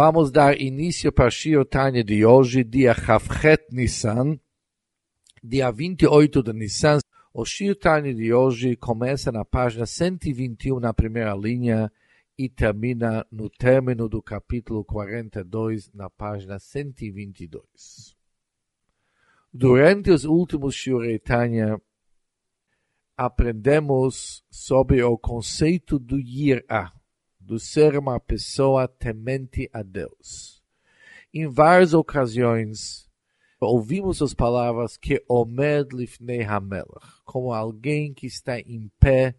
Vamos dar início para Shio Tanya de hoje, dia Chavchet Nissan, dia 28 de Nissan. O Shio Tanya de hoje começa na página 121, na primeira linha, e termina no término do capítulo 42, na página 122. Durante os últimos Shiurei Tanya, aprendemos sobre o conceito do Yirah, do ser uma pessoa temente a Deus. Em várias ocasiões, ouvimos as palavras que Omed Lifnei Hamelach, como alguém que está em pé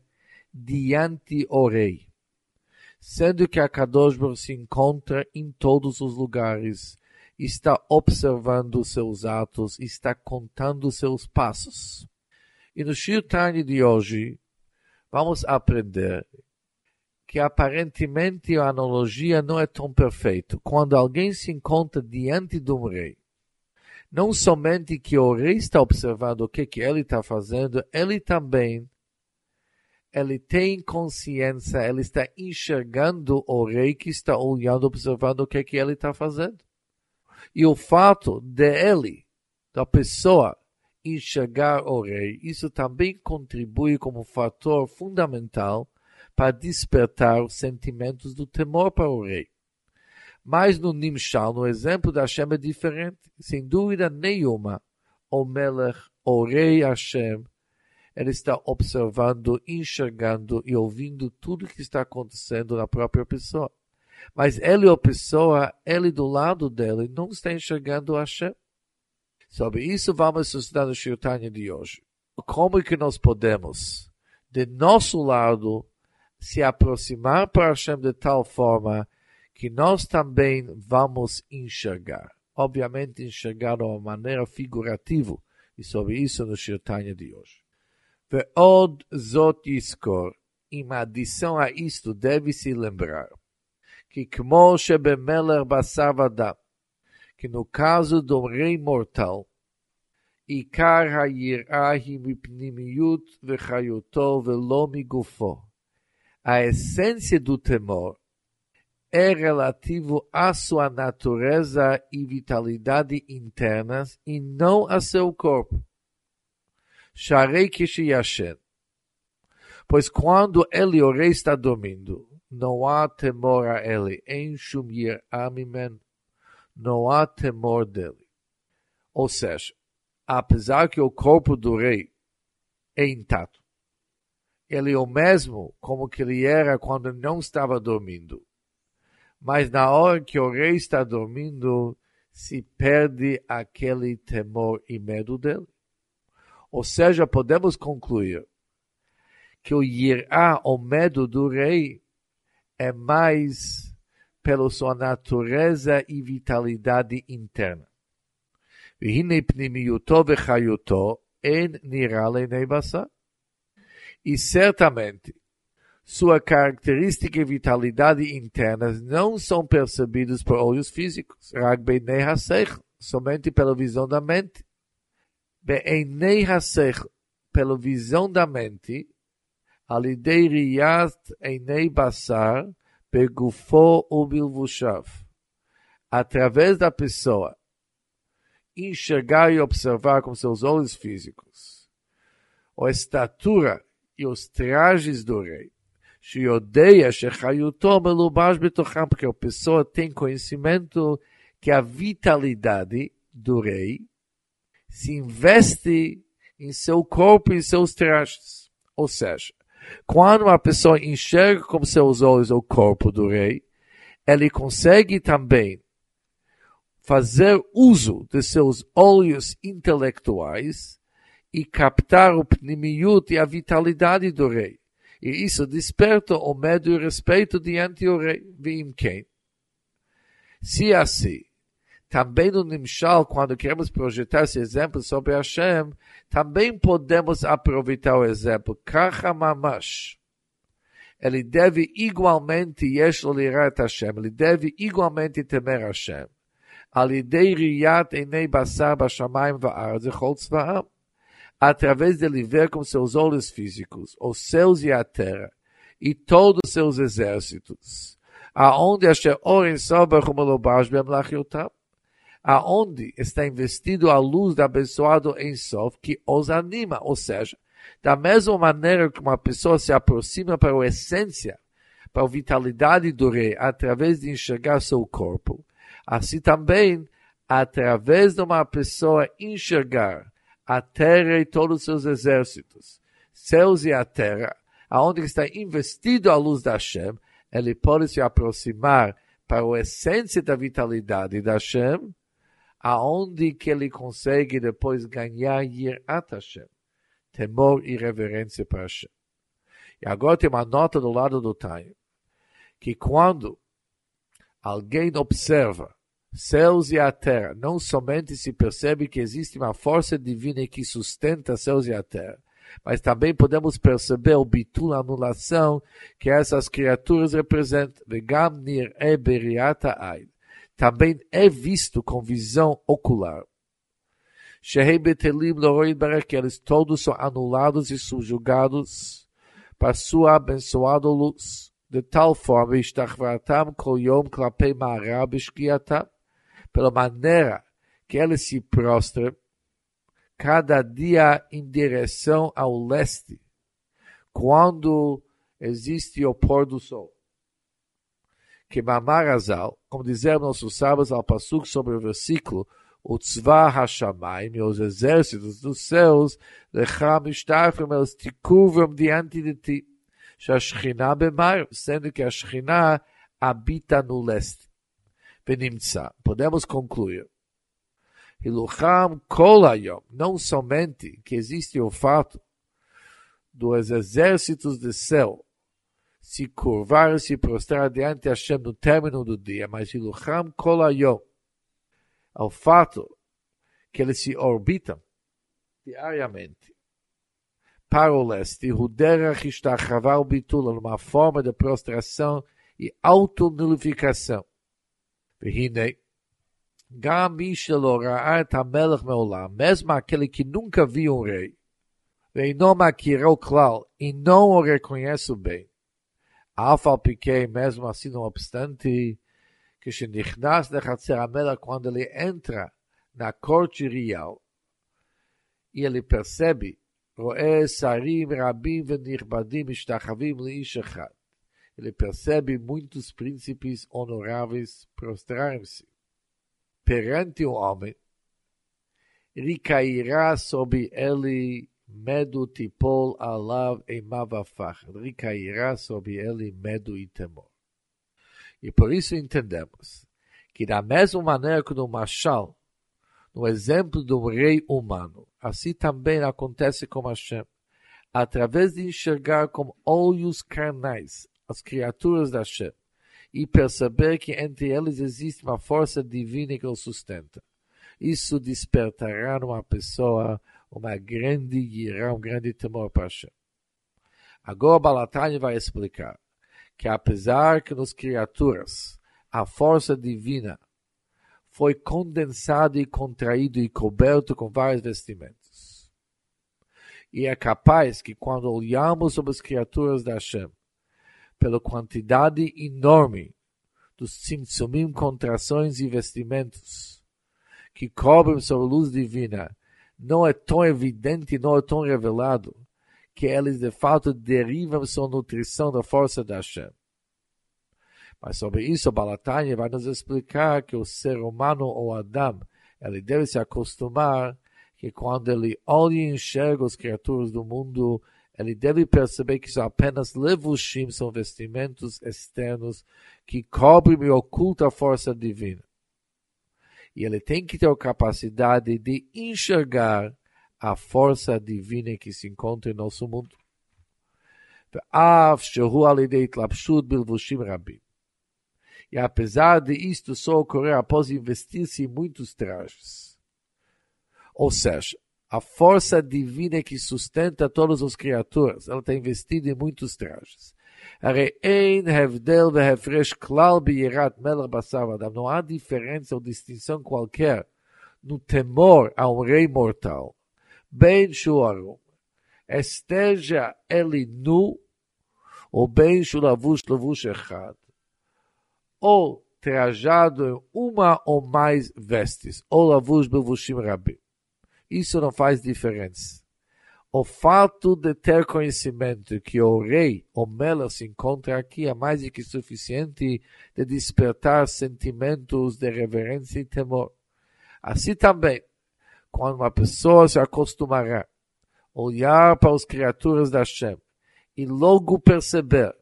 diante o rei, sendo que a Kadosh se encontra em todos os lugares, está observando seus atos, está contando seus passos. E no Shir de hoje, vamos aprender que aparentemente a analogia não é tão perfeita. Quando alguém se encontra diante de um rei, não somente que o rei está observando o que, que ele está fazendo, ele também ele tem consciência, ele está enxergando o rei que está olhando, observando o que, que ele está fazendo. E o fato de ele, da pessoa, enxergar o rei, isso também contribui como fator fundamental para despertar os sentimentos do temor para o rei. Mas no Nimshal, no exemplo da Hashem é diferente. Sem dúvida nenhuma, o Melech, o rei Hashem, ele está observando, enxergando e ouvindo tudo que está acontecendo na própria pessoa. Mas ele, a pessoa, ele do lado dele, não está enxergando Hashem. Sobre isso vamos estudar no Shirtanya de hoje. Como que nós podemos, de nosso lado, se aproximar para Hashem de tal forma que nós também vamos enxergar. Obviamente, enxergar de uma maneira figurativa, e sobre isso no Shirtanya de hoje. Ve'od zot yiskor, em adição a isto, deve-se lembrar que, como shebemeler basar que no caso do rei mortal, עיקר היראה היא מפנימיות וחיותו ולא מגופו. A essência do temor é relativo à sua natureza e vitalidade internas e não a seu corpo. Sharei Kishiyashen. Pois quando ele, o rei, está dormindo, não há temor a ele, em Shumir Amimen, não há temor dele. Ou seja, apesar que o corpo do rei é intacto, ele é o mesmo como que ele era quando não estava dormindo. Mas na hora que o rei está dormindo, se perde aquele temor e medo dele. Ou seja, podemos concluir que o irá, o medo do rei, é mais pela sua natureza e vitalidade interna. והנה פנימיותו וחיותו אין נראה לעיני בשר. E certamente, sua característica e vitalidade internas não são percebidos por olhos físicos, somente pela visão da mente. Be'enei hasech, pela visão da mente, alidei riyat enei basar, begufo ubilvushav. Através da pessoa, enxergar e observar com seus olhos físicos a estatura e os trajes do rei. Shiodeia Shechayuto Melubash Betocham, porque a pessoa tem conhecimento que a vitalidade do rei se investe em seu corpo e seus trajes. Ou seja, quando uma pessoa enxerga com seus olhos o corpo do rei, ele consegue também fazer uso de seus olhos intelectuais e captar o pnimiut e a vitalidade do rei. E isso desperta o medo e respeito diante do rei. Vim quem? Se assim, também no Nimshal, quando queremos projetar esse exemplo sobre Hashem, também podemos aproveitar o exemplo. Kacha mamash. Ele deve igualmente, yesh Hashem, ele deve igualmente temer Hashem. על ידי ראיית עיני בשר בשמיים וארץ וכל צבאם. Através de ver com seus olhos físicos, os céus e a terra, e todos seus exércitos. aonde asher oren sober humelobash bemlachiotam, aonde está investido a luz da abençoado em Sof, que os anima, ou seja, da mesma maneira que uma pessoa se aproxima para a essência, para a vitalidade do rei, através de enxergar seu corpo, assim também, através de uma pessoa enxergar a terra e todos os seus exércitos, céus e a terra, aonde está investido a luz da Hashem, ele pode se aproximar para a essência da vitalidade da Hashem, aonde que ele consegue depois ganhar Yirat Hashem, temor e reverência para Hashem. E agora tem uma nota do lado do Taim, que quando alguém observa céus e a terra, não somente se percebe que existe uma força divina que sustenta céus e a terra, mas também podemos perceber o bitul, a anulação que essas criaturas representam. Também é visto com visão ocular. Que eles todos são anulados e subjugados para sua abençoada luz. De tal forma, ma'arab pela maneira que ele se prostra, cada dia em direção ao leste, quando existe o pôr do sol. Que Mamarazal, como dizemos nossos sábados ao Passuk sobre o versículo, o Tzva Hashamayim e os exércitos dos céus, Lecham Ishtarfim, eles te curvam diante de ti. Shashchina Bemar, sendo que a Shechina habita no leste. Podemos concluir. Hilucham Kolayom, não somente que existe o fato dos exércitos do céu se curvar e se prostrar diante de Hashem no término do dia, mas Hilucham Kolayom, o fato que eles se orbitam diariamente para o leste, Huderach Ishtachavar Bitul, numa forma de prostração e autonilificação. והנה, גם מי שלא ראה את המלך מעולם, mesmo aquele que nunca viu um rei, ואינו מכירו כלל, אינו o reconhece bem, אף על פי כן, mesmo assim não obstante, כשנכנס לחצר המלך, quando ele entra na corte real, e ele percebe, רואה שרים רבים ונכבדים משתחווים לאיש אחד. Ele percebe muitos príncipes honoráveis prostrarem-se perante o homem, recairá sobre ele medo tipol alav e mavafach. Recairá sobre ele medo e temor. E por isso entendemos que da mesma maneira que no Machal, no exemplo do rei humano, assim também acontece com Hashem. Através de enxergar com olhos carnais as criaturas da Hashem, e perceber que entre eles existe uma força divina que os sustenta. Isso despertará numa pessoa uma grande ira, um grande temor para Hashem. Agora Balatani vai explicar que apesar que nos criaturas a força divina foi condensada e contraído e coberto com vários vestimentos. E é capaz que quando olhamos sobre as criaturas da Hashem, pela quantidade enorme dos tzimtzumim, contrações e vestimentos que cobrem sobre a luz divina, não é tão evidente, não é tão revelado, que eles de fato derivam sua nutrição da força da Hashem. Mas sobre isso, Balatanya vai nos explicar que o ser humano ou Adam, ele deve se acostumar que quando ele olha e enxerga as criaturas do mundo, ele deve perceber que são apenas levushim, são vestimentos externos que cobrem e ocultam a força divina. E ele tem que ter a capacidade de enxergar a força divina que se encontra em nosso mundo. E apesar de isto só ocorrer após investir-se em muitos trajes. Ou seja, a força divina que sustenta todas as criaturas. Ela está investida em muitos trajes. Não há diferença ou distinção qualquer no temor a um rei mortal. Bem shuarum. Esteja ele nu, ou bem shulavush lavush echad. ou trajado em uma ou mais vestes, ou lavus bevushim rabim. Isso não faz diferença. O fato de ter conhecimento que o rei, o Melech, se encontra aqui é mais do que suficiente de despertar sentimentos de reverência e temor. Assim também, quando uma pessoa se acostumará a olhar para as criaturas da Hashem e logo perceber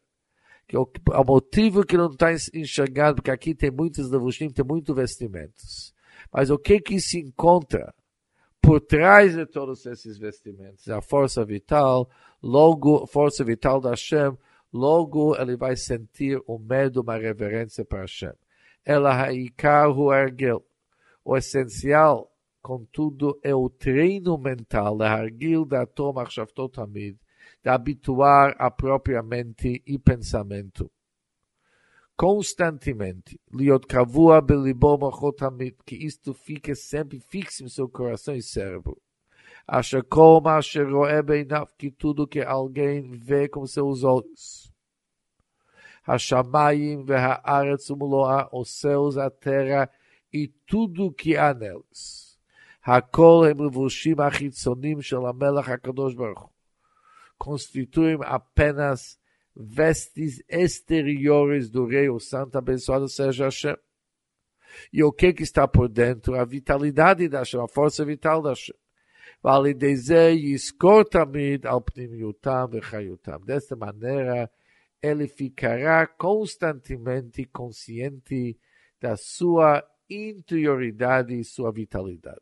que o, o motivo que não está enxergado, porque aqui tem muitos levushim, tem muitos vestimentos. Mas o que que se encontra por trás de todos esses vestimentos? A força vital, logo, força vital da Hashem, logo ele vai sentir o medo, uma reverência para Hashem. Ela haikar hu ergel. O essencial, contudo, é o treino mental, da hargil da toma de habituar a própria mente e pensamento. Constantemente, liot kavua belibo mochotamit, que isto fique sempre fixo em seu coração e cérebro. Asher kol asher roe que tudo que alguém vê com seus olhos. Hashamayim ve'ha'aretz umuloa, os céus, a terra e tudo que há neles. Hakol hem levushim achitzonim shel HaMelech HaKadosh Baruch constituem apenas vestes exteriores do rei, o santo abençoado seja Hashem. E o que, que está por dentro? A vitalidade da Hashem, a força vital da Hashem. Vale dizer, Yiskor Tamid al Pnimiutam Vechayutam. Desta maneira, ele ficará constantemente consciente da sua interioridade e sua vitalidade.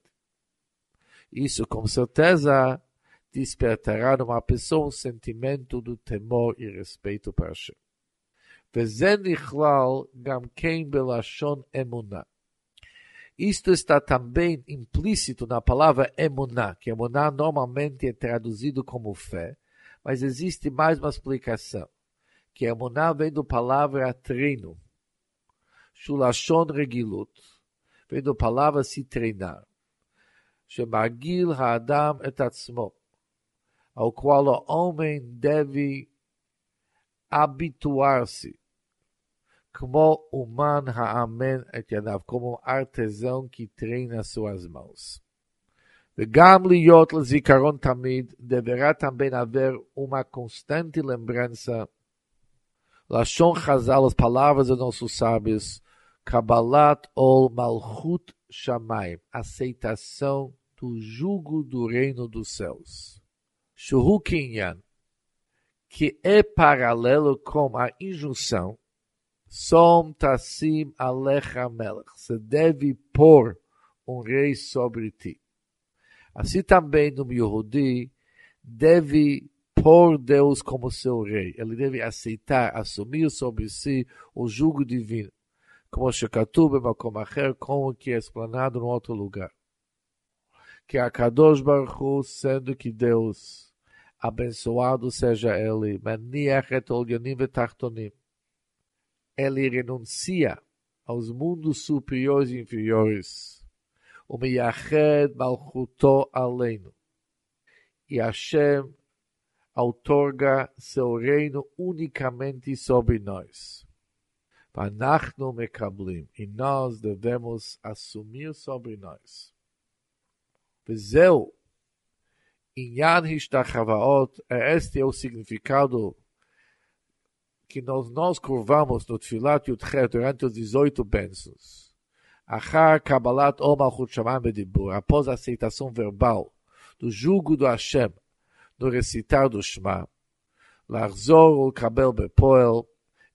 Isso, com certeza, despertará numa pessoa um sentimento do temor e respeito para Hashem. וזה נכלל גם כן בלשון אמונה. Isto está também implícito na palavra emuná, que emuná normalmente é traduzido como fé, mas existe mais uma explicação, que emuná vem da palavra treino. Shulashon regilut, vem da palavra se treinar. שמרגיל האדם את עצמו ao qual o homem deve habituar-se, como o man ha'amen et yadav, como um artesão que treina suas mãos. וגם להיות לזיכרון תמיד, deverá também haver uma constante lembrança. Lashon Chazal, as palavras dos nossos sábios, Kabbalat ol Malchut Shamaim, aceitação do jugo do reino dos céus. Shuhu Kinyan, que é paralelo com a injunção, Som Tassim Alecha Melech, se deve pôr um rei sobre ti. Assim também no Yehudi, deve pôr Deus como seu rei. Ele deve aceitar, assumir sobre si o jugo divino, como Shekatub Acher, como que é explanado em outro lugar. Que a Kadosh Baruch sendo que Deus abençoado seja ele. Ele renuncia aos mundos superiores e inferiores. O miyached malchuto aleinu. E Hashem outorga seu reino unicamente sobre nós. Vanachnu mekablim. E nós devemos assumir sobre nós. Vezeu Inyan Hishtachavaot, este é o significado que nós, nós curvamos no Tfilat Yudchet durante os 18 bênçãos. Achar Kabbalat Omachut Shaman Bedibur, após a aceitação verbal do jugo do Hashem, no recitar do Shema, Larzor o Kabel Bepoel,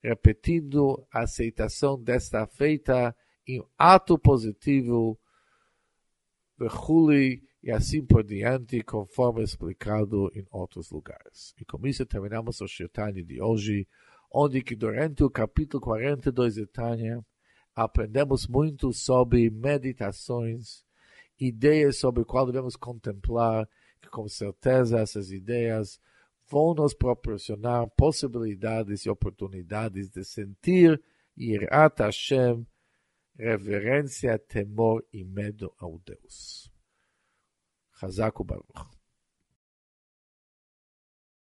repetindo a aceitação desta feita em ato positivo, Vechuli, e assim por diante, conforme explicado em outros lugares. E com isso terminamos o Shirtani de hoje, onde que durante o capítulo 42 de Tânia, aprendemos muito sobre meditações, ideias sobre qual devemos contemplar, que com certeza essas ideias vão nos proporcionar possibilidades e oportunidades de sentir Yirat Hashem, reverência, temor e medo ao Deus. חזק וברוך.